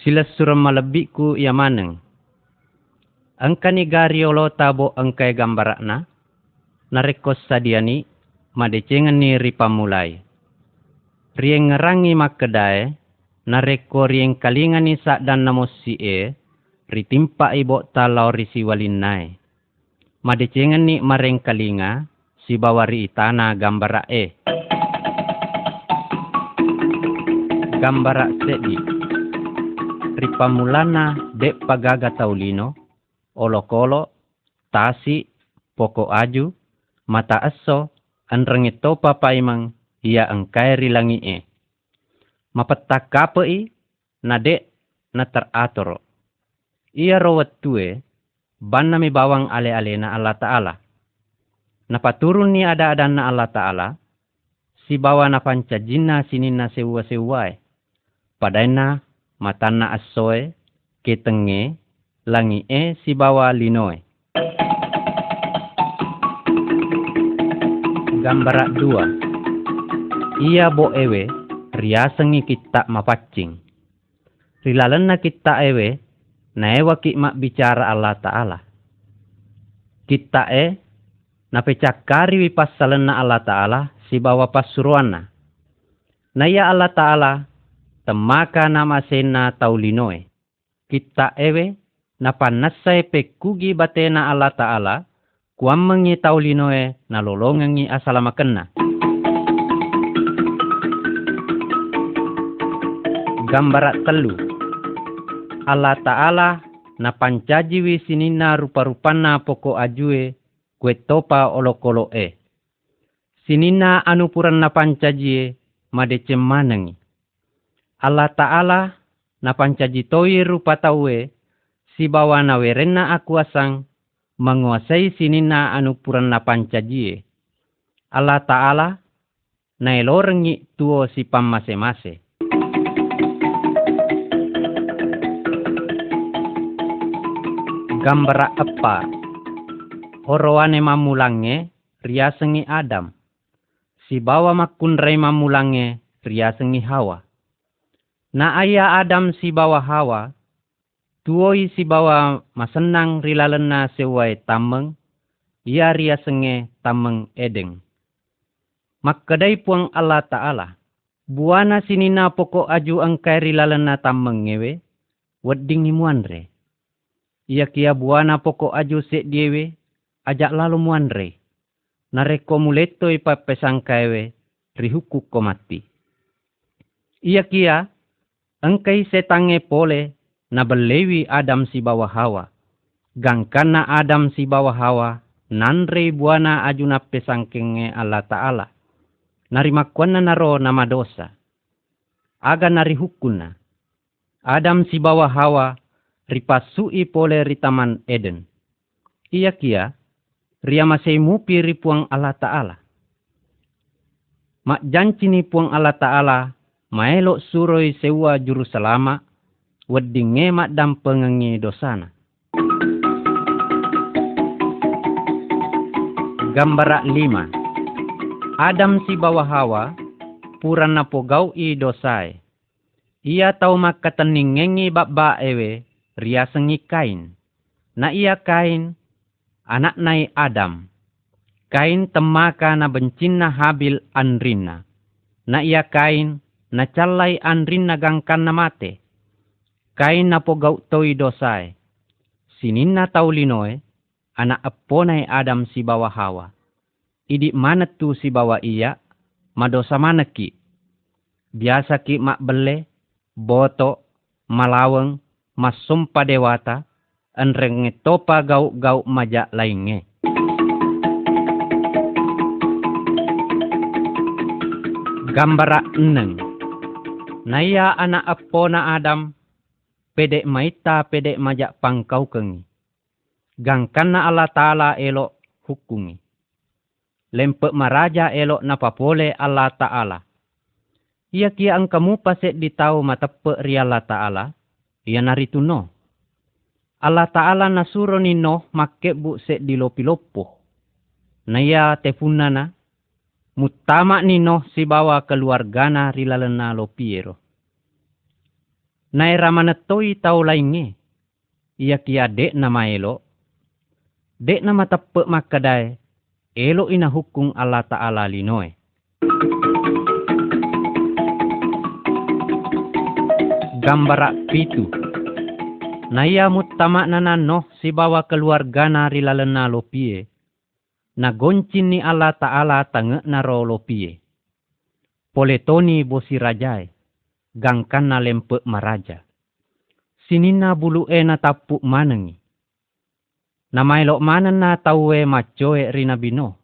Sila suram malebikku ia maneng. Angkani gariolo tabo angkai gambarakna. Narekos sadiani madecengan ni ripamulai. Rieng ngerangi makedai. Nareko rieng kalingan ni sak dan namos si e. Ritimpa ibo talau risi walinai. Madecengan ni mareng kalinga. Si bawari itana gambarak e. Gambarak sedi. Ripamulana dek pagaga taulino. Olo-kolo, tasi, poko aju, mata aso, anrengi topa paimang, ia angkai rilangi e. Mapetak kape i, na dek, na teratoro. Ia rawat tue, ban nami bawang ale-ale na Allah Ta'ala. Napaturun ni ada-ada na Allah Ta'ala, si bawa na panca jinna sinin na sewa-sewai. Padaina matana asoe, ketenge, langi e si bawa linoe. Gambarak dua. Ia bo ewe, riasengi kita mapacing. Rilalenna kita ewe, na ewa ki mak bicara Allah Ta'ala. Kita e, pecakari wipasalenna Allah Ta'ala, si bawa pasuruana. Na ya Allah Ta'ala, temaka nama sena taulinoe. Kita ewe na panasay pekugi batena Allah Ta'ala kuam mengi taulinoe na lolongangi asalamakenna. Gambarat telu. Allah Ta'ala na sinina rupa-rupana poko ajue kue topa olokolo e. Sinina anupuran na pancajie madece. Allah Ta'ala na pancajitoi rupa taue si bawa na werenna aku asang menguasai sinina anupuran na pancajie. Allah Ta'ala na elorengi tuo si pamase-mase. Gambara apa? Horoane mamulange riasengi Adam. Si bawa makunrai mamulange riasengi Hawa. Na ayah Adam si bawa Hawa, tuoi si bawa masenang rilalena sewai tameng, ia ria senge tameng edeng. Makadai puang Allah Ta'ala, buana sinina pokok aju angkai rilalena tameng ngewe, wedding muanre. Ia kia buana pokok aju sek diewe, ajak lalu muanre. Nareko muleto ipa pesangkaiwe, rihuku komati. Ia kia, engkai setange pole na belewi Adam si bawah hawa. Gangkana Adam si bawah hawa, nanre buana ajuna pesangkenge Allah Ta'ala. Narimakwana naro nama dosa. Aga nari hukuna. Adam si bawah hawa, ripasui pole ritaman Eden. Ia kia, ria masai mupi ripuang Allah Ta'ala. Mak jancini puang Allah Ta'ala, maelok suroi sewa juru selama, wedding ngemak dan pengengi dosana. Gambarak lima. Adam si bawah hawa, purana pogau i dosai. Ia tau maka teningengi bab ewe, ria sengi kain. Na ia kain, anak nai Adam. Kain temaka na bencina habil anrina. Na ia kain, na calai anrin nagangkan na mate. Kain na po gau toi dosai. Sinin na taulinoe, anak aponay Adam si bawa hawa. Idi mana tu si bawa iya, madosa mana ki. Biasa ki mak bele, boto, malaweng, masumpa dewata, anrenge topa gau-gau majak lainge. Gambara eneng. Naya anak apona Adam, pedek maita pedek majak pangkau kengi. Gangkana Allah Ta'ala elok hukungi. Lempek maraja elok napapole Allah Ta'ala. Ia kia ang kamu pasek ditau matepe ri Allah Ta'ala. Ia narituno. Allah Ta'ala nasuro ni noh make bu sek dilopi-lopo. Naya tefunana. Mutama ni noh si bawa keluargana rilalena lopiero. Nai ramanetoi tau lainge. Ia kia dek nama elo. Dek nama tepe makadai. Elo ina hukum Allah Ta'ala linoe. Gambara pitu. Naya mutama nana noh si bawa keluarga nari lalena lopie. Na goncin ni Allah Ta'ala tange naro lopie. Poletoni bosi rajai. Gangkan na lempe maraja. Sinina bulu e na tapu manengi. Namai lok mana na tawe macoe rina bino.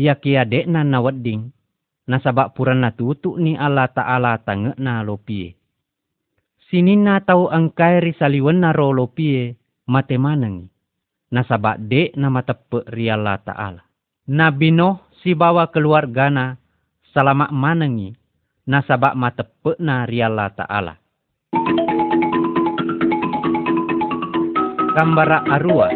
Ia kia dek na na wedding. Na sabak puran na tutu ni Allah Ta'ala tange na lopie sinina tau angkai risaliwan na rolo pie mate manangi. Nasaba de na matepe riala ta'ala. Nabi si bawa keluargana salama manangi. Nasaba matepe na riala ta'ala. Kambara arua.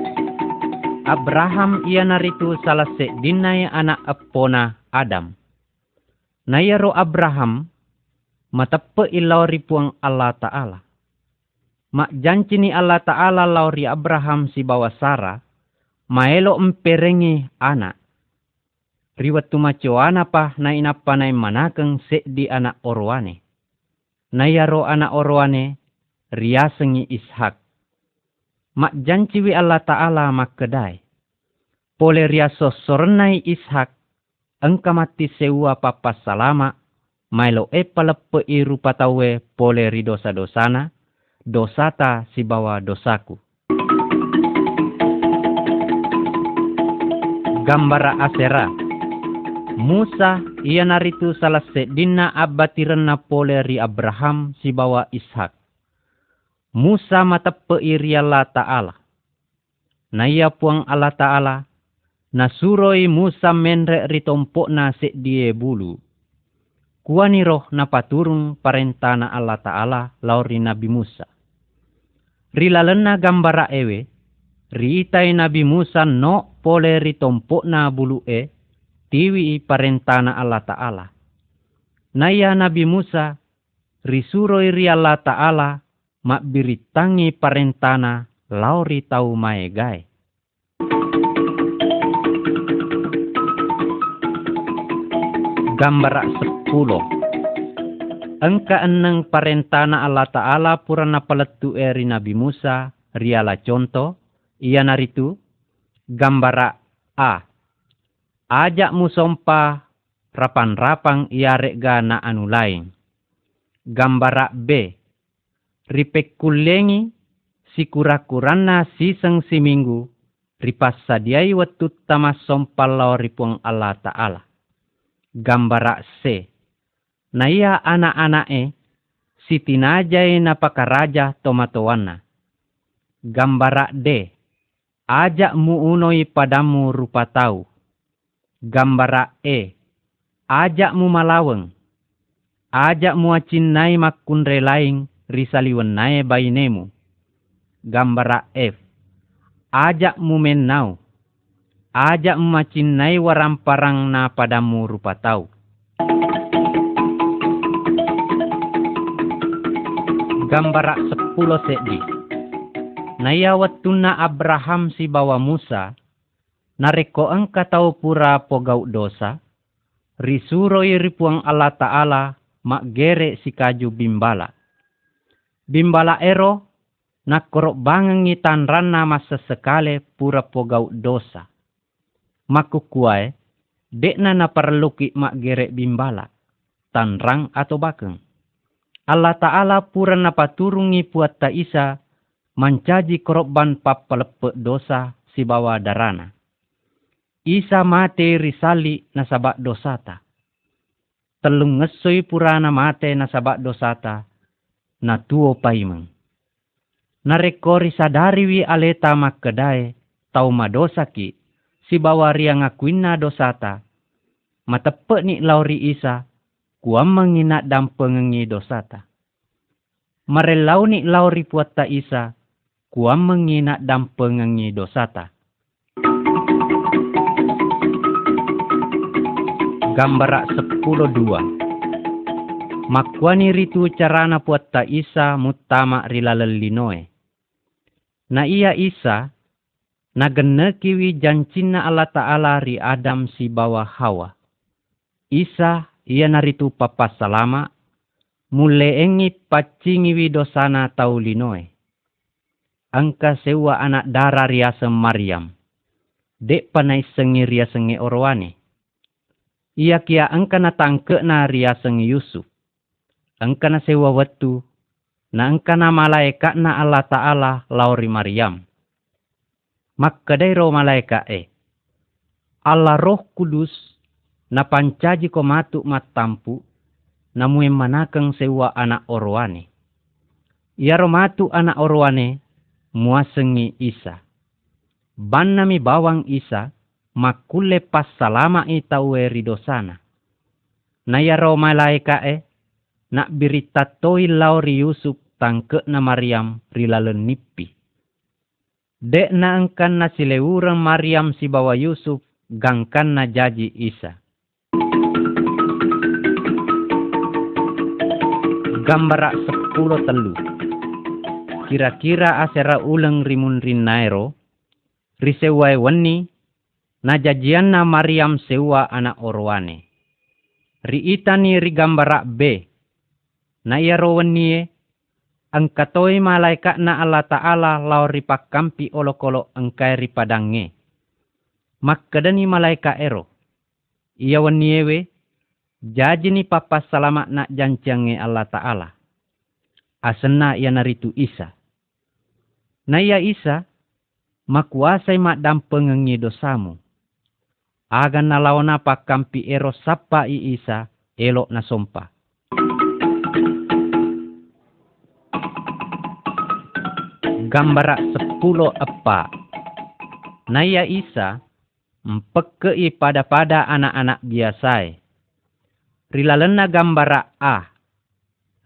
Abraham ia naritu salah dinai anak epona Adam. Nayaro Abraham Matape ilau ripuang Allah Ta'ala. Mak janci ni Allah Ta'ala lauri Abraham si bawa Sarah, maelo emperengi anak. Riwat tumacuana pa na inapa na manakeng se di anak orwane. Nayaro anak orwane, riasengi ishak. Mak janci wi Allah Ta'ala mak kedai. Pole riaso sornai ishak, engka mati sewa papa salama Mailo e palepe i rupa tawe pole ri dosa dosana, dosata si bawa dosaku. Gambara asera. Musa ia naritu salah sedina na pole ri Abraham si bawa Ishak. Musa matepe iri Allah Ta'ala. Na ia puang Allah Ta'ala. Nasuroi Musa menre ritompokna sek die bulu Kuani roh na paturung parentana Allah Ta'ala lauri Nabi Musa. Rilalena gambara ewe, riitai Nabi Musa no pole ritompo na bulu e, tiwi parentana Allah Ta'ala. Naya Nabi Musa, risuroi ri Allah Ta'ala, mak biritangi parentana lauri tau maegai. Gambara pulo. Engka eneng parentana Allah Ta'ala purana paletu eri Nabi Musa, riala contoh, ia naritu, gambara A. Ajak musompa rapan-rapang iarek gana anu lain. Gambara B. Ripek kulengi si kura-kurana siseng si minggu ripas sadiai wetut tamas sompal ripuang Allah Ta'ala. Gambara C na iya anak-anake si tinajay na pakaraja tomatowana. Gambara de, ajak mu unoy padamu rupa tau. Gambara e, ajak mu malaweng. Ajak mu acinay makunre laing risaliwan nae bainemu. Gambara F, ajak mu menau. Ajak mu macinay waramparang na padamu rupa tau. gambara sepuluh sedi. Naya watuna Abraham si bawa Musa, nareko engka tau pura pogau dosa, risuro ripuang Allah Ta'ala mak gere si kaju bimbala. Bimbala ero, nakorok bangengi tanrana masa sekale pura pogau dosa. Maku kuai, dekna na perluki mak gere bimbala, tanrang atau bakeng. Allah Ta'ala pura napaturungi puat ta isa mancaji korban papalepe dosa si bawa darana. Isa mate risali nasabak dosata. Telung ngesoi purana mate nasabak dosata. Na tuo paimeng. Sadari wi aleta makkedai tau madosa ki si bawa ria ngakuina dosata. Matepe ni lauri isa kuam mangina dam pengengi dosata. Marelau ni lau ripuat ta isa, kuam mengina dam pengengi dosata. Sepuluh dua. Makwani ritu carana puatta isa mutama rilalelinoe. Na iya isa, na kiwi jancina Allah Ta'ala ri Adam si bawah Hawa. Isa ia naritu papa salama, mule engi pacingi dosana tau linoe. Angka sewa anak darah riasa Maryam. Dek panai sengi ria sengi orwane. Ia kia angka na tangke na ria sengi Yusuf. Angka na sewa watu. Na angka na malaikat na Allah Ta'ala lauri Maryam. Roh malaikat e. Allah roh kudus na pancaji ko matu matampu namu manakang sewa anak orwane. Ia romatu anak orwane muasengi isa. Ban nami bawang isa makule pas salama itawe ridosana. Naya ro malaika e nak birita toi lauri Yusuf tangke na Maryam rilalen nipi. Dek na angkan na silewurang Maryam si bawa Yusuf gangkan na jaji Isa. Gambara sepuluh telu. Kira-kira asera ulang rimun rinairo, risewai wani, na jajian na Maryam sewa anak orwane. Ri itani ri gambara B, na iya rawani ang katoy malaikat na Allah Ta'ala lau ripakampi olokolo angkai ripadange. Makkadani malaikat ero. Iya waniewe, Jaji ni papa salamat nak jancange Allah Ta'ala. Asena ia naritu Isa. Na ia Isa, makuasai mak dam pengengi dosamu. Agan nalawan apa kampi ero sapa i Isa, elok na sompa. Gambara sepuluh apa. Na ia Isa, mpekei pada-pada anak-anak biasai rilalena gambara A.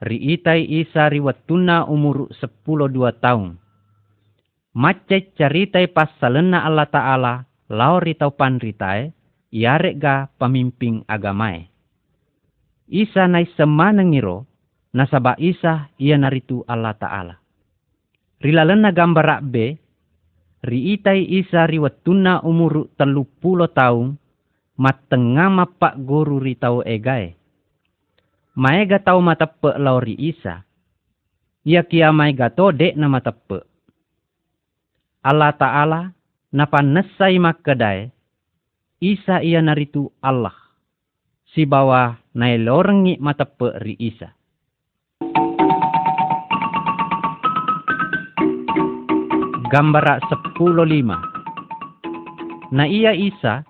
Riitai isa riwatuna umur sepuluh dua tahun. Macet caritai pasalena Allah Ta'ala, lau ritau panritai, yarek ga pemimpin agamae. Isa nai semanengiro, nasaba isa ia naritu Allah Ta'ala. Rilalena gambara B, riitai isa riwatuna umur telu puluh tahun, matenga mapak guru ritau egae. Maega tau matepe lauri isa. Ia kia maega to dek na matepe. Allah Ta'ala napa nesai makedai. Isa ia naritu Allah. Si bawah nai lorengi matepe ri isa. Gambara sepuluh lima. Na iya Isa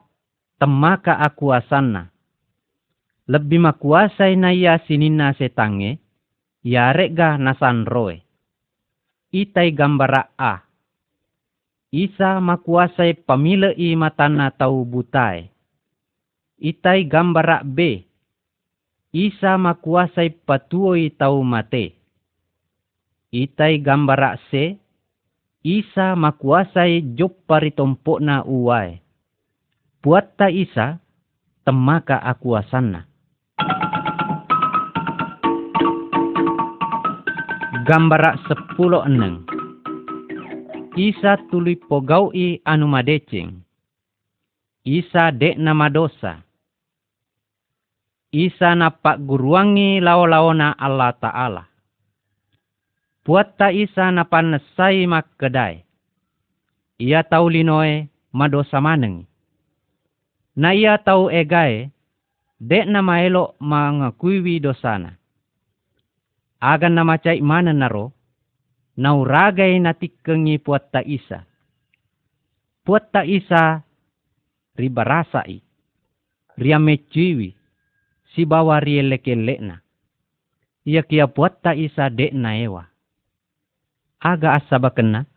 temaka aku asana. Lebih makuasai na iya sinina setange, yarek ga nasan roe. Itai gambara A. Isa makuasai pamile i matana tau butai. Itai gambara B. Isa makuasai patuoi tau mate. Itai gambara C. Isa makuasai jop paritompok na uai buat ta isa, temaka aku asana. Gambara sepuluh eneng. Isa tuli pogaui anu madecing. Isa dek nama dosa. Isa napak guruangi lao-laona Allah Ta'ala. Buat ta isa napanesai mak kedai. Ia tau linoe madosa manengi na ia tau egae, dek na maelo mangakuiwi dosana. Agan na macai mana naro, nauragai na tikengi puat ta isa. Puat ta isa ribarasai, riamechiwi, si bawa rieleke na. Ia kia puat ta isa dek na ewa. Aga asaba kena,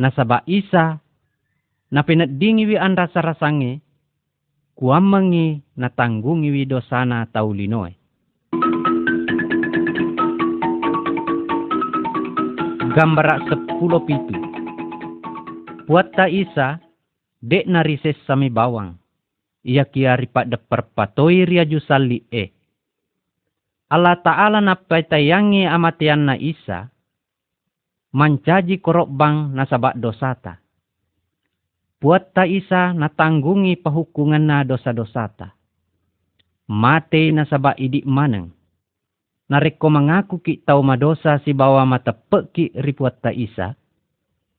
nasaba isa na dingiwi an rasa-rasange, kuamangi natanggungi widosana taulinoe. Gambara sepuluh pitu. Buat ta isa, dek narises sami bawang. Ia kia ripat de perpatoi ria jusali e. Allah Ta'ala na tayangi amatian na isa, mancaji korok bang nasabak dosata. Buat ta isa natanggungi pahukungan na dosa-dosata. Mate nasabak idik maneng. Nareko mengaku ki tau madosa si bawa mata ki ripuat ta isa.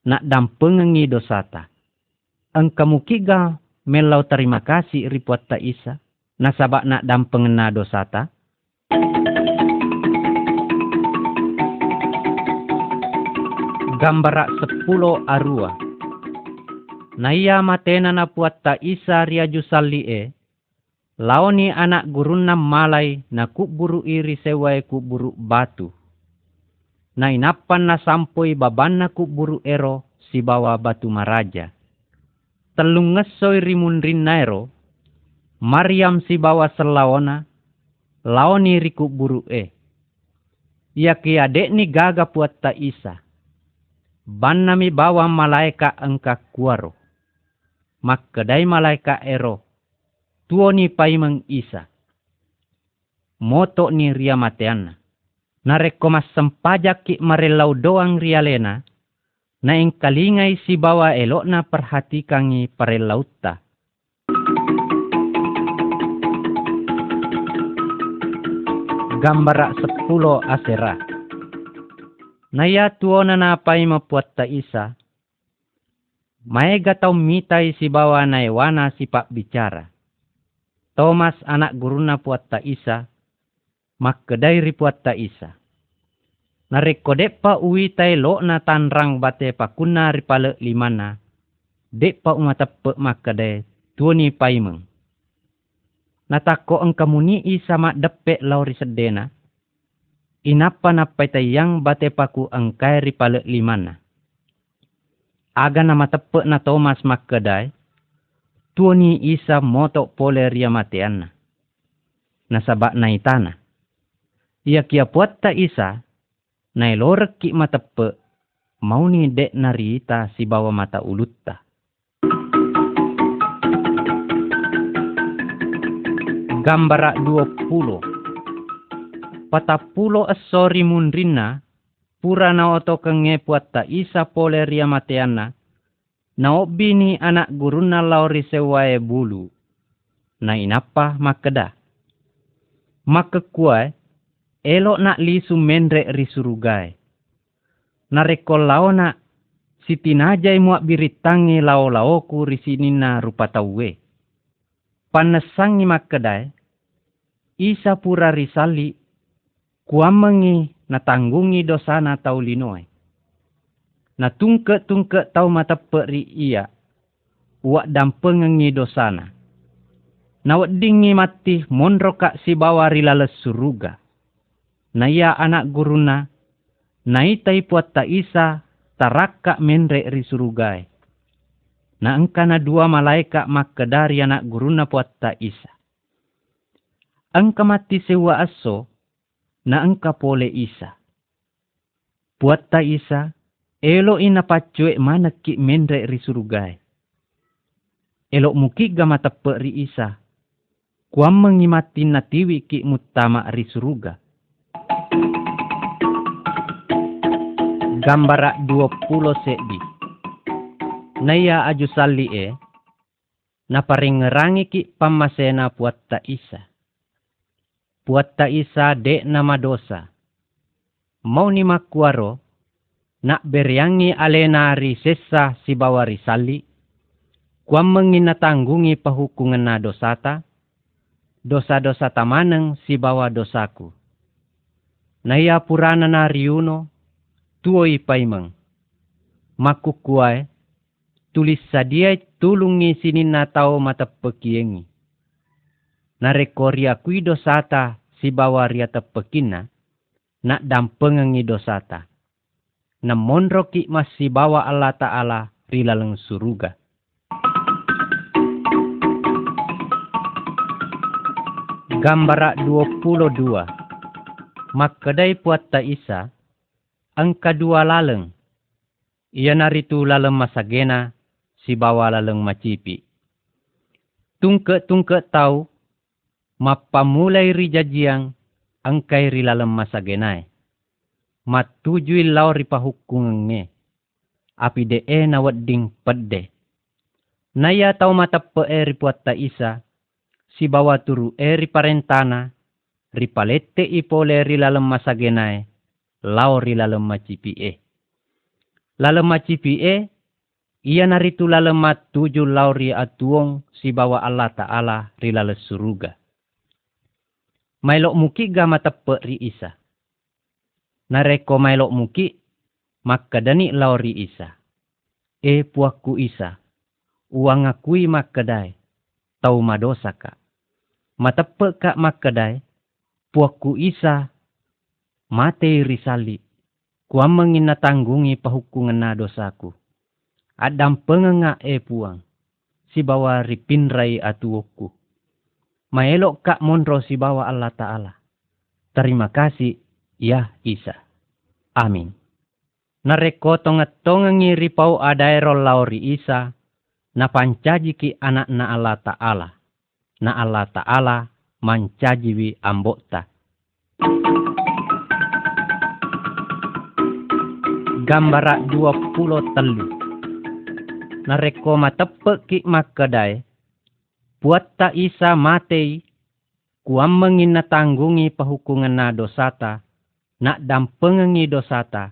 Nak dampengengi dosata. Engkamu kiga melau terima kasih ripuat ta isa. Nasabak nak dampengena dosata. Gambarak sepuluh arua. Naya matena na puat ta isa ria jusallie. Laoni anak gurunna malai na kuburu iri sewai kuburu batu. Na inapan na sampoi babanna kuburu ero si bawa batu maraja. Telung ngesoi rimun rinnairo. Mariam si bawa selawana. Laoni riku buru e. Ia adek ni gaga puat ta isa Bannami bawa malaika engka kuaro. Mak kedai malaika ero. Tuo ni paimeng isa. Moto ni ria mateana. Nareko mas sempajak ki marelau doang rialena. Na ing kalingai si bawa elok na perhatikangi parelauta. Gambara sepuluh asera. Naya tuona na pai mapuat ta isa. Maega tau mitai si bawa na ewana si pak bicara. Thomas anak guruna puat ta isa. Mak kedai ripuat ta isa. Nareko pa uwi tai lo na tanrang bate pakuna ripale limana. Dek pa mak kedai tuoni paimeng. Natako ang isa mak depe lauri sedena inapa napai tayang bate paku angkai ripale limana. Aga nama tepe na Thomas makkedai, tuoni isa motok pole ria mateana. Nasabak na itana. Ia kia puat ta isa, na lorek ki matepe, mau ni dek narita si bawa mata ulutta. Gambara 20 patapulo asori munrina, pura na oto kenge puata isa pole ria mateana, na obini anak guruna lauri sewae bulu, na inapa makeda. Makekuai, elok nak lisu mendre risurugai. Narekol lao nak sitinajai muak biritangi lao-laoku risinina rupa tauwe. Panesangi makedai, isa pura risali kuamengi natanggungi dosa na tau. Na tungke-tungke tau mata peri iya, uak dampengengi dosana. Na dingi mati monroka si bawa rilales suruga. Na iya anak guruna, na itai puat ta isa, taraka menre ri surugai. Na engkana dua malaika dari anak guruna puat ta isa. Engka mati sewa aso, na engka pole isa. Buat ta isa, elo ina pacue mana ki mendre ri surugai. Elo muki gama tepe ri isa. Kuam mengimati na tiwi ki mutama ri suruga. Gambara 20 sedi. Naya aju sali e. Na paringerangi ki pamasena buat ta isa buat ta isa de nama dosa. Mau ni makuaro, nak beriangi alena ri sesa si bawa risali, kuam mengina tanggungi pahukungan na dosata, dosa-dosa tamaneng si bawa dosaku. Naya purana na riuno, tuoi paimeng. Makukuai, tulis sadia tulungi sini na tau mata pekiengi narekoria kui dosata si bawa ria tepekina, nak dampengengi dosata. Na monroki mas si bawa Allah Ta'ala rilaleng suruga. Gambara 22 Makkedai puat ta isa, ang kadua laleng. Ia naritu laleng masagena, si bawa laleng macipi. Tungke-tungke tau, mapamulai rijajiang angkai rilalem masa genai. Matujui lau ripa nge. Api de e na wedding pedde. Naya tau mata pe e ripuat ta isa. Si bawa turu e riparentana. Ripalete ipole rilalem masa genai. Lau rilalem macipi e. Lalem macipi e. Ia naritu mat tuju lauri atuong si bawa Allah Ta'ala rilale suruga. Mailok muki ga matape ri isa. Nareko mailok muki, makadani lauri isa. E puaku isa, uang akui makadai, tau madosa ka. Matape ka makadai, puaku isa, mate risali, kuam mengina tanggungi pahukungan na dosaku. Adam pengenga e puang, si bawa ripinrai atuoku maelok kak monro si bawa Allah Ta'ala. Terima kasih, ya Isa. Amin. Nareko tonget-tongengi ripau adaero lauri Isa, na pancaji ki anak na Allah Ta'ala. Na Allah Ta'ala mancajiwi ambokta. Gambara 20 telu. Nareko matepek ki makadai, Buat ta isa matei, kuam mengin na tanggungi pahukungan na dosata, na dampengengi dosata,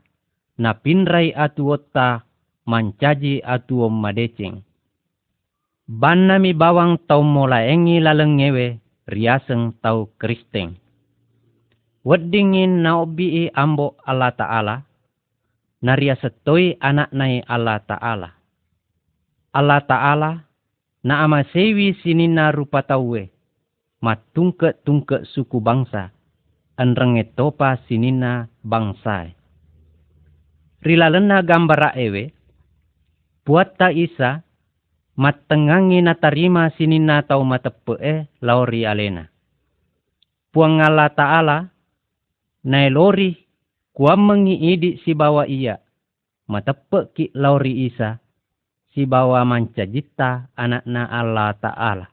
na pinrai atuota mancaji atuom madeceng. Ban nami bawang tau molaengi lalengewe riaseng tau kristeng. Weddingin na obii ambo Allah Ta'ala, naria setoi anak nai Allah Ta'ala. Allah Ta'ala na ama sewi sinina rupa tauwe, matungke tungke suku bangsa, anrenge topa sinina bangsa. Rilalena gambara ewe, buat ta isa, matengangi na tarima sinina tau matepe e lauri alena. Puang Allah ta'ala, na lori, kuam mengi idi si bawa iya, matepe ki lauri isa, si bawa manca jita anakna Allah Ta'ala.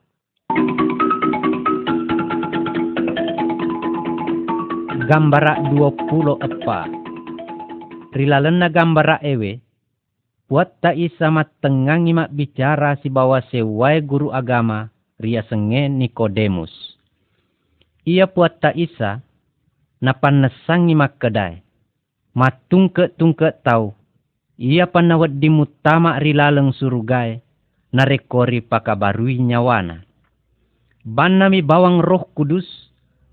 Gambara 20 apa. Rilalena gambara ewe. Buat ta isa matengangi mak bicara si bawa sewai guru agama ria senge Nikodemus. Ia buat ta isa napan nesangi mak kedai. Matungke tungke tau ia panawat di mutama rilaleng surugai, narekori pakabarui nyawana. Banami bawang roh kudus,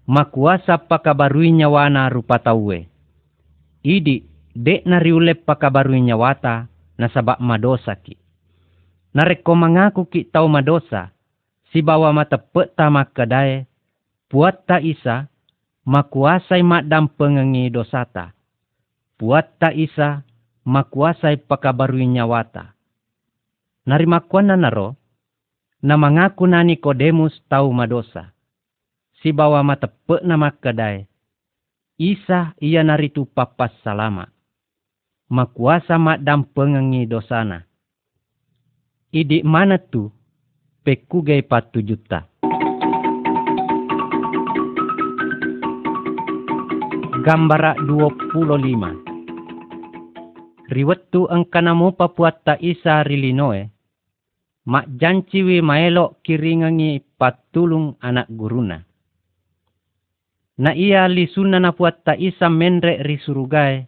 makuasa pakabarui nyawana rupa tauwe. Idi, dek nariulep pakabarui nyawata, nasabak madosa ki. Nareko mengaku ki tau madosa, si bawa mata peta makadae, buat ta isa, makuasai madam pengengi dosata. Buat ta isa, makuasai pakabarui nyawata. Narimakuan na naro, na mangaku na Nikodemus tau madosa. Si bawa matepe na makadai. Isa ia naritu papas salama. Makuasa madam pengengi dosana. Idi mana tu pekugai patu juta. Gambara 25 riwettu angkanamu papuat ta isa rilinoe. Mak janciwi maelok kiringangi patulung anak guruna. Na ia lisuna na puat ta isa menre risurugai.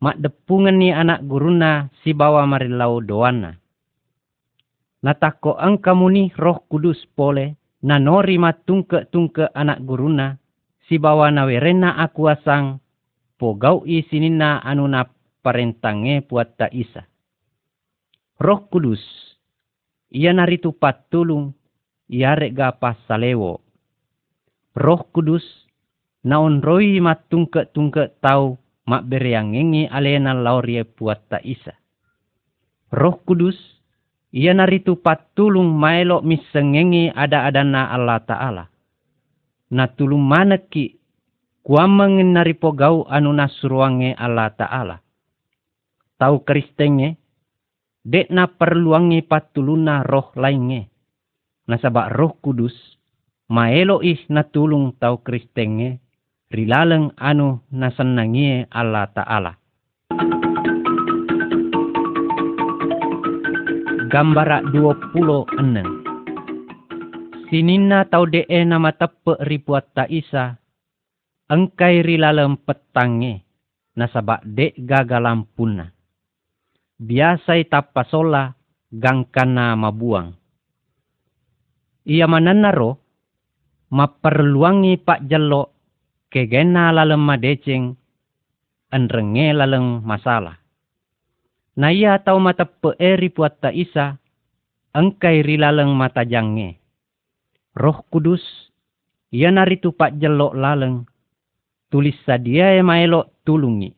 Mak depungan ni anak guruna si bawa marilau doana. Natako angkamuni roh kudus pole. Na nori matungke tungke anak guruna. Si bawa nawerena aku asang. Pogau isinina anu na parentange buat ta isa. Roh Kudus, ia naritu patulung, ia rega pasalewo. Roh Kudus, naon roi matungke-tungke tau mak bereangengi alena laurie buat ta isa. Roh Kudus, ia naritu patulung maelo misengengi ada-adana Allah Ta'ala. Natulung maneki kuamangin naripo gau anu nasruange Allah Ta'ala tau kristenge, dek na perluangi patuluna roh lainnya. Nasabak roh kudus, maelo ih na tulung tau kristenge, rilaleng anu nasenangie Allah Ta'ala. Gambara 26 Sinina tau dee nama tepe ribuat ta isa. Engkai rilalem petange. Nasabak dek gagalampuna. Biasai tapasola gangkana mabuang. Ia mananaro maperluangi pak jelok kegena lalem madeceng enrenge laleng masalah. Na iya tau mata peeri puat ta isa, engkai rilaleng mata jange. Roh kudus, ia naritu pak jelok laleng, tulis sadia maelok tulungi.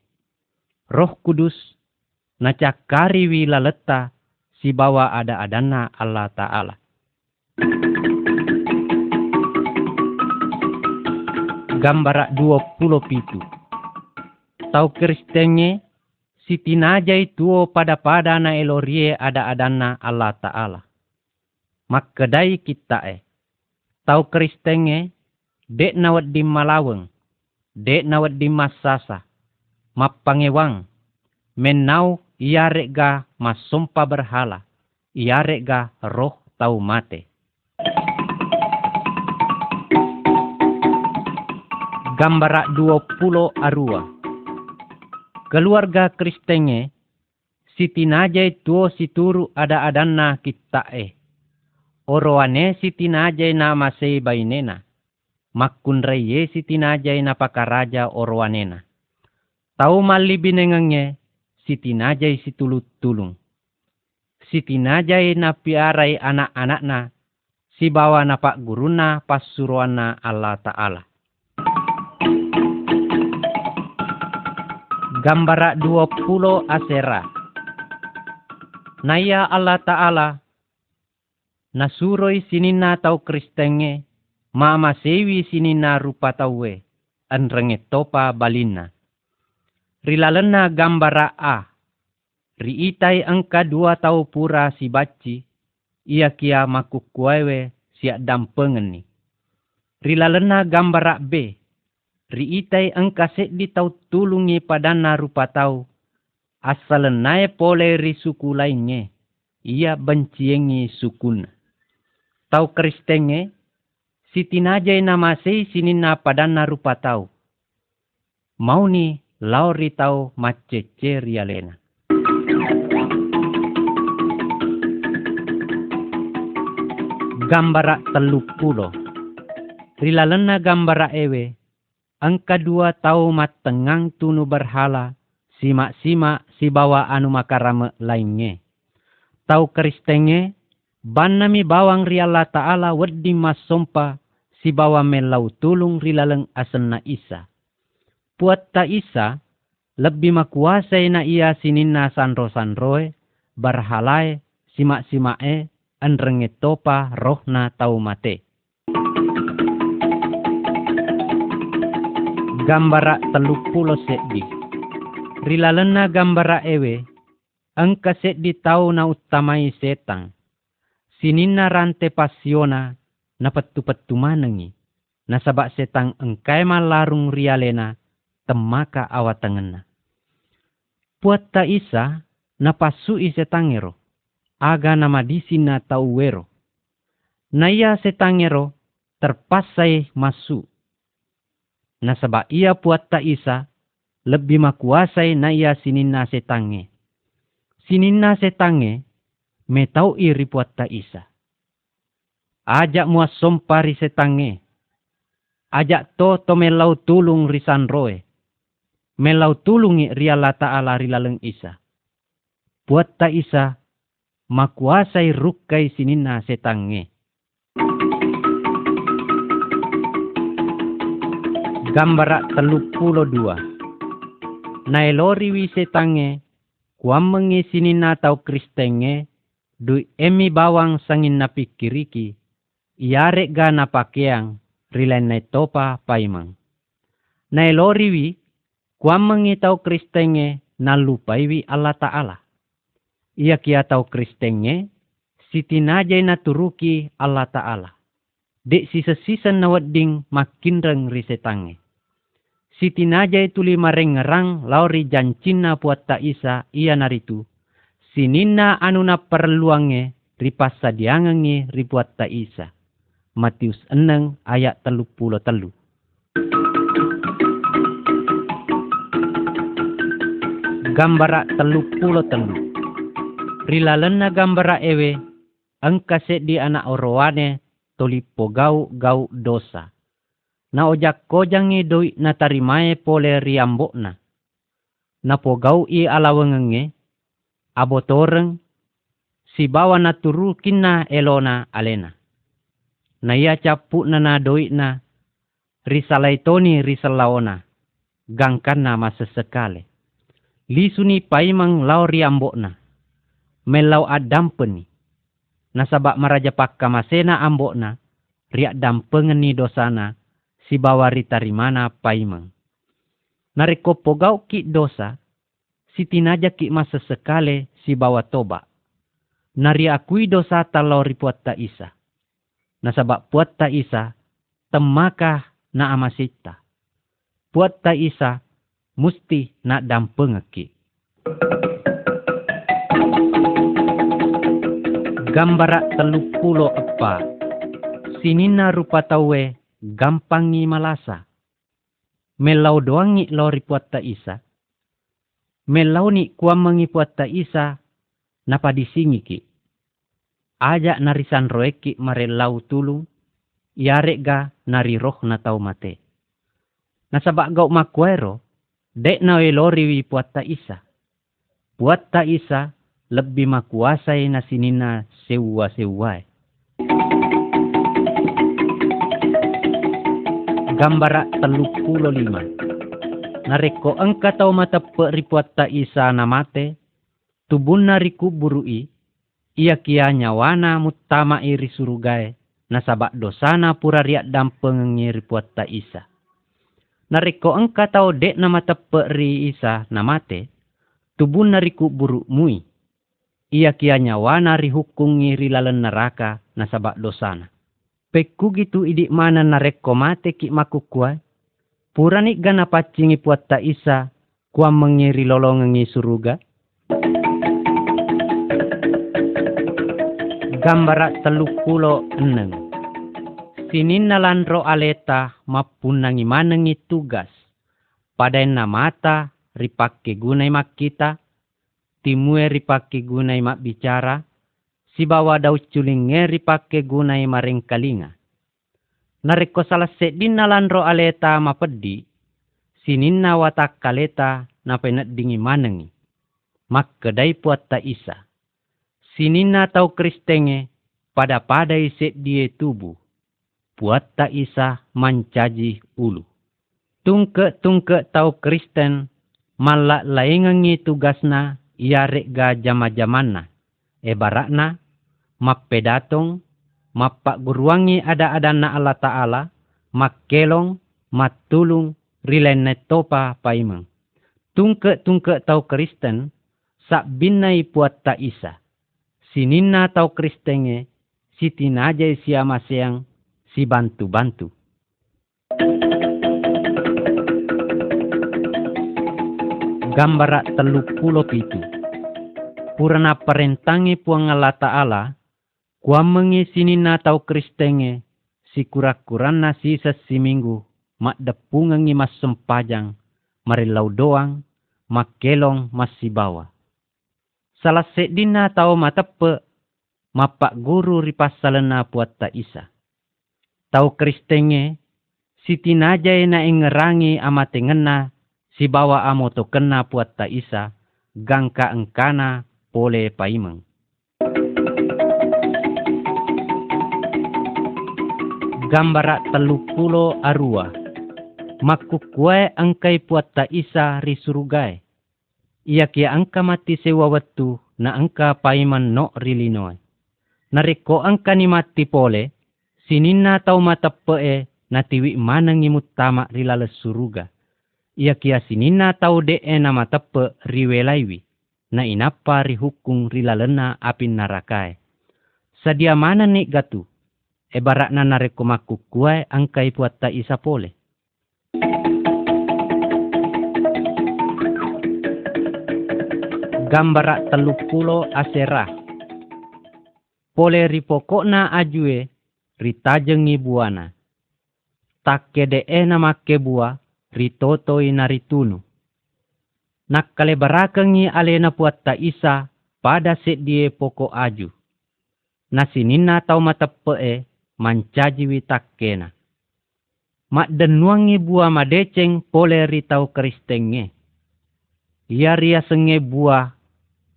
Roh kudus, nacakari wi laleta, si bawa ada adana Allah Ta'ala. Gambara 20 pitu. Tau kristenge si tinajai tuo pada pada na elorie ada adana Allah Ta'ala. Makkedai kita eh. Tau kristenge, dek nawat di malaweng, dek nawat di masasa, mapangewang, menau iarek ga masumpa berhala, iarek ga roh tau mate. Gambara 20 arua keluarga Kristenge, siti najai tuo situru ada adanna kita eh. Oroane siti najai nama sei bainena. Makun reye siti najai na pakaraja oroanena. Tau mali siti najai situlut tulung. Siti najai na piarai anak-anakna si bawa na pak guruna pasuruana Allah Ta'ala. Gambara 20 Asera. Naya Allah Ta'ala nasuroi sinina tau kristenge mama sewi sinina rupa tauwe anrenge topa balina. Rilalena gambara A. Riitai angka dua tau pura si baci ia kia makukuewe siak dampengeni. Rilalena gambara B riitai engkasek di tau tulungi padana rupa tau. Asal nae pole ri suku lainnya. Ia benciengi sukun. Tau kristenge, siti najai nama sei sinina padana rupa tau. Mau ni lauri tau macece rialena. Gambara pulo. Rilalena gambara ewe ang kadua tau matengang tunu berhala, simak-simak si bawa anu makarame lainnya. Tau kristenge, ban nami bawang riala ta'ala wedi mas sompa, si bawa melau tulung rilaleng asenna isa. Puat ta isa, lebih makuasai na ia sinina sanro-sanroe, berhalai, simak-simae, anrenge topa rohna tau mate. gambara teluk pulo seddi. Rilalena gambara ewe, angka seddi tau na utamai setang. Sinina rante pasiona na petu-petu manengi. Nasabak setang engkai malarung rialena temaka awatengena. Puat ta isa na pasui setangero. Aga nama disina tau wero. Naya setangero terpasai masuk na saba ia puat ta isa, lebih makuasai na ia sinina setange. Sinina setange, metau iri puat ta isa. Ajak mua sompari setange. Ajak to to melau tulung risan roe. Melau tulungi riala ta'ala rilaleng isa. Puat ta isa, makuasai rukai sinina setange. Gambara teluk pulo dua. Nailori wise tange, kuam mengisini natau kristenge, du emi bawang sangin na pikiriki, iarek ga na pakeang, rilen na topa paimang. Nailori wi, kuam mengitau kristenge, na lupaiwi Allah Ta'ala. Ia kia tau kristenge, siti najay na turuki Allah Ta'ala. Dek sisa-sisa na wadding makin reng risetange Siti najay tuli marengerang lauri jancina puat ta isa iya naritu. Sinina anuna perluange ripas sadiangange ripuat ta isa. Matius eneng ayat telu pulo telu. Gambara telu pulo telu. Rilalena gambara ewe angkase di anak orowane tolipo gau gau dosa na ojak kojangi doi na tarimae pole riambokna. Na pogau i alawengenge, abotoreng, si bawa na turu kina elona alena. Na ia capu na na doi na, risalaitoni risalaona, gangkan na masesekale. Lisuni paimang lau riambokna, melau adampeni. Nasabak maraja pakka masena ambokna, riak dampengen ni dosana, si bawari tarimana paimang. Nariko pogau ki dosa, si tinaja ki masa sekale si bawa toba. Nari akui dosa talau ripuat ta isa. Nasabak puat ta isa, temakah na amasita. Puat ta isa, musti na dampengeki. Gambara telupulo apa. Sinina rupa tawe gampangi malasa. Melau doangi lori puatta isa. Melau ni kuamangi puatta isa napa disingi ki. Ajak narisan roeki mare lau tulung. Yarek ga nari roh na tau mate. Nasabak gau makuero. Dek na lori wi puatta isa. Puatta isa lebih makuasai nasinina sewa-sewai. gambara telu pulo lima. Nareko engka tau mata ripuat ta isa namate, tubun nariku burui, ia kia nyawana mutama iri surugai, nasabak dosana pura riak dampengengi ripuat ta isa. Nareko engka tau dek nama tepe ri isa namate, tubun nariku buru mui. Ia kia nyawana ri hukungi rilalen neraka nasabak dosana. Peku gitu idik mana nareko mate ki makukua. Purani gana pacingi puat ta isa. Kua mengiri lolongengi suruga. Gambara telu pulo eneng. Sinin nalandro aleta mapunangi manengi tugas. Padai mata ripake gunai mak kita. Timue ripake gunai mak bicara si bawa dau culing ngeri pake gunai maring kalinga. Nariko salah sedin nalandro aleta mapedi, sininna watak kaleta na penat dingi manengi. Mak kedai puat ta isa. Sininna tau kristenge pada padai set die tubuh. Puat ta isa mancaji ulu. Tungke-tungke tau kristen malak laingangi tugasna iarek ga jama-jamanna. Ebarakna mappedatong, mappak guruangi ada-ada na Allah Ta'ala, makkelong, matulung, rilene topa paimang. Tungke-tungke tau Kristen, sak binai puat ta isa. Sinina tau Kristenge, si tinajay siya masyang, si bantu-bantu. Gambara telu pulo pitu. Purana perentangi puang Allah Ta'ala, Kuamengi sini na tau kristenge, si kura-kuran na sisa si minggu, mak depungangi mas sempajang, marilau doang, mak kelong mas bawa. Salah sedina tau matepe, mapak guru ripas salena puat ta isa. Tau kristenge, si tinajay na ingerangi amate ngena, si bawa amo to kena puat ta isa, gangka engkana pole paimeng. gambara telu pulo arua. Maku kue angkai puat ta isa ri surugai. Ia kia angka mati sewa wetu na angka paiman no rilinoy. Nariko angka ni mati pole, Sinina tau mata pe'e na tiwi manangi tamak rilale suruga. Ia kia sinina tau de'e na mata pe riwelaiwi. Na inapa rihukung rilalena apin narakae. Sadia mana nek gatu. Ebarakna narekomaku kuai angkai puatta isa pole. Gambarak teluk pulo asera. Pole ripokokna ajue ritajengi buana. Takke nama kebua ritoto inaritunu. Nakkale barakengi alena puatta isa pada die poko aju. Nasinina tau matepe e mancaji witakkena. Mak denuangi buah madeceng pole ritau kristenge. Ia ria senge buah,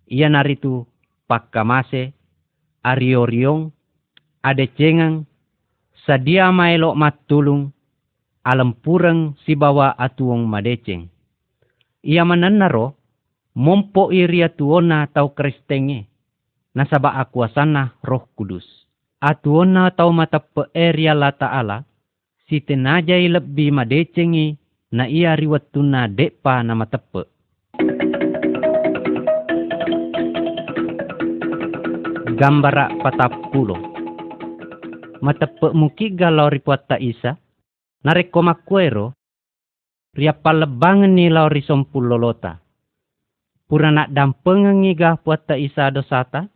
ia naritu pakkamase, arioriong, adecengang, sadia maelok matulung, alam si bawa atuong madeceng. Ia menenaro, mompo iria tuona tau kristenge, nasaba akuasana roh kudus. Atuona tau mata peeria la ta'ala, si tenajai lebih madecengi na ia riwatuna depa nama tepe. Gambara patapulo. Matepe muki galau ripuata isa, nareko makuero, ria palebangan ni lau risompul lolota. Pura nak dampengan ngiga puata isa dosata,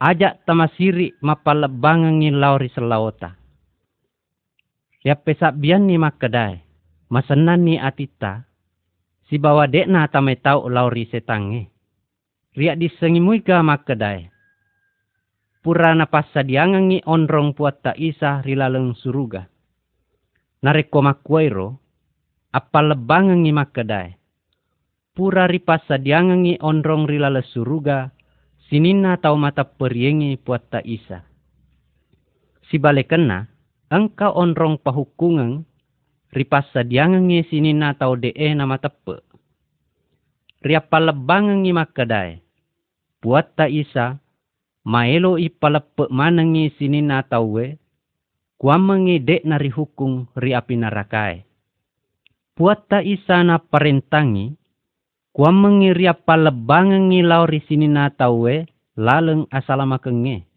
ajak tamasiri mapalebangan ni lau riselawota Ya pesak bian ni makedai. Masenan ni atita. Si bawa dekna tamai tau lauri setange. Disengimui ke makedai. Purana pasa diangangi onrong puat ta isa rilaleng suruga. Nareko makwairo. Apa lebangangi makedai. Pura ripasa diangangi onrong rilale suruga. Sinina tau mata periengi puat ta isa. Si bale kena engkau onrong pahukungan ripasa diangangi sinina tau dee nama tepe. Riapa lebangangi makadai. Buat ta isa, maelo ipalepe manangi sinina tau we, kuamengi dek nari hukum riapi narakai. Buat ta isa na parentangi, kuamengi riapa lebangangi lauri sinina tau we, laleng asalama kenge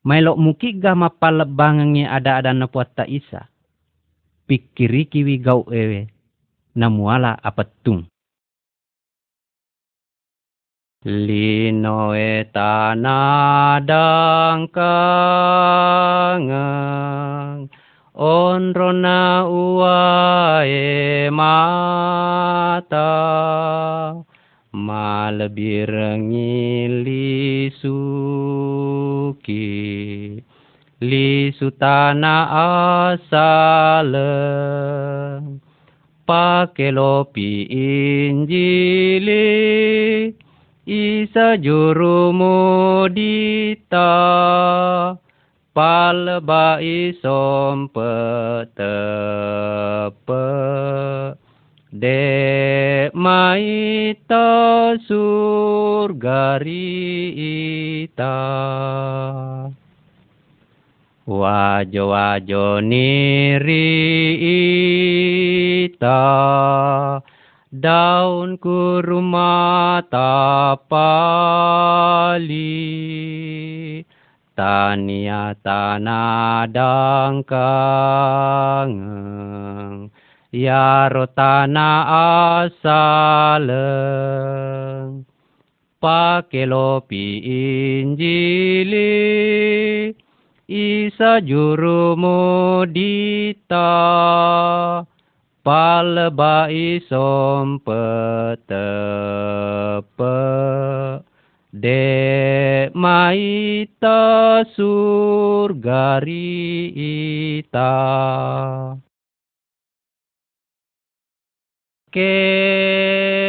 Mailok muki ga mapalebangangi ada-ada na puata isa. Pikiri kiwi gau ewe. Namuala apetung. Lino etanadang kangang onrona uae mata. Malebir ngilisuki li sutana asale. Pakelopi injili isa juru modita palba isom petepe De maita surgarita Wajo wajo nirita daun kurma tapali tania tanadangkang ya rotana asaleng. Pakelopi injili isa juru mudita palba isom petepe de maita surgarita kegang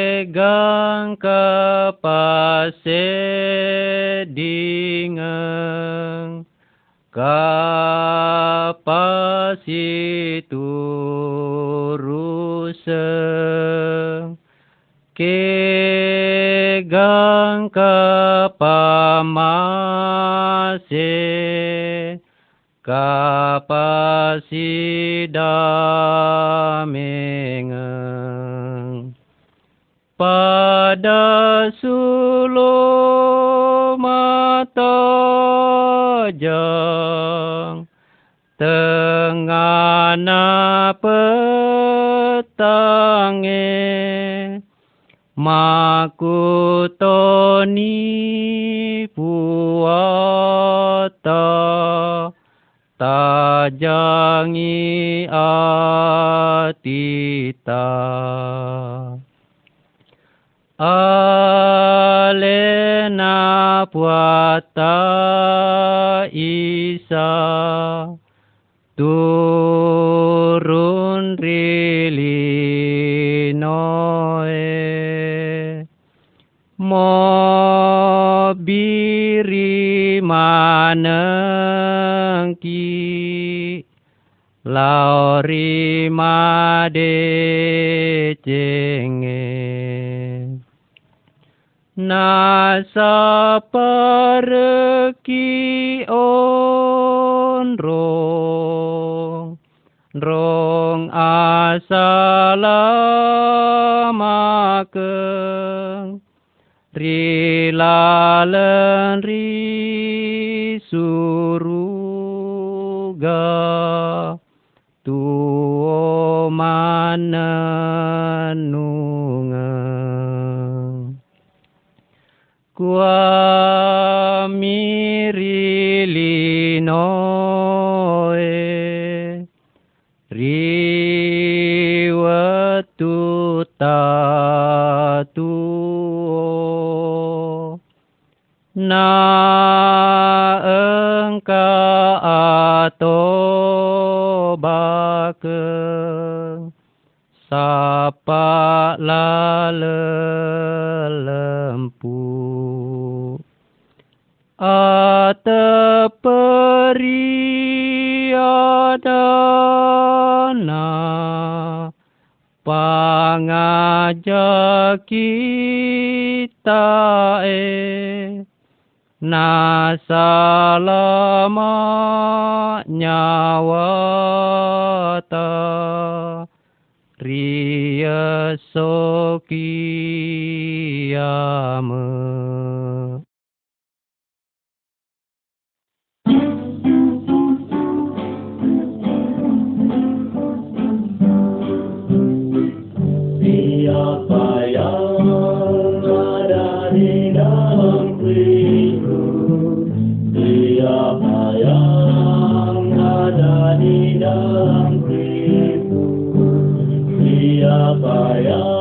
kapasedingang kapasituruseng kegang kapamase. Kapasidamengang pada sulu mata jang tengah petange makutoni puata tajangi atita. Alena puata isa turun rilinoe mobiri manengki lauri made cenge Nasa pareki onrong rong asalamaken rilalen ri suruga tu manenu Kua mirilinoe riwetu tatuo. Na engka atau bakeng sapa lalempu ateperiadana pangajak kita e na salama nyawa ta ria Siapa yang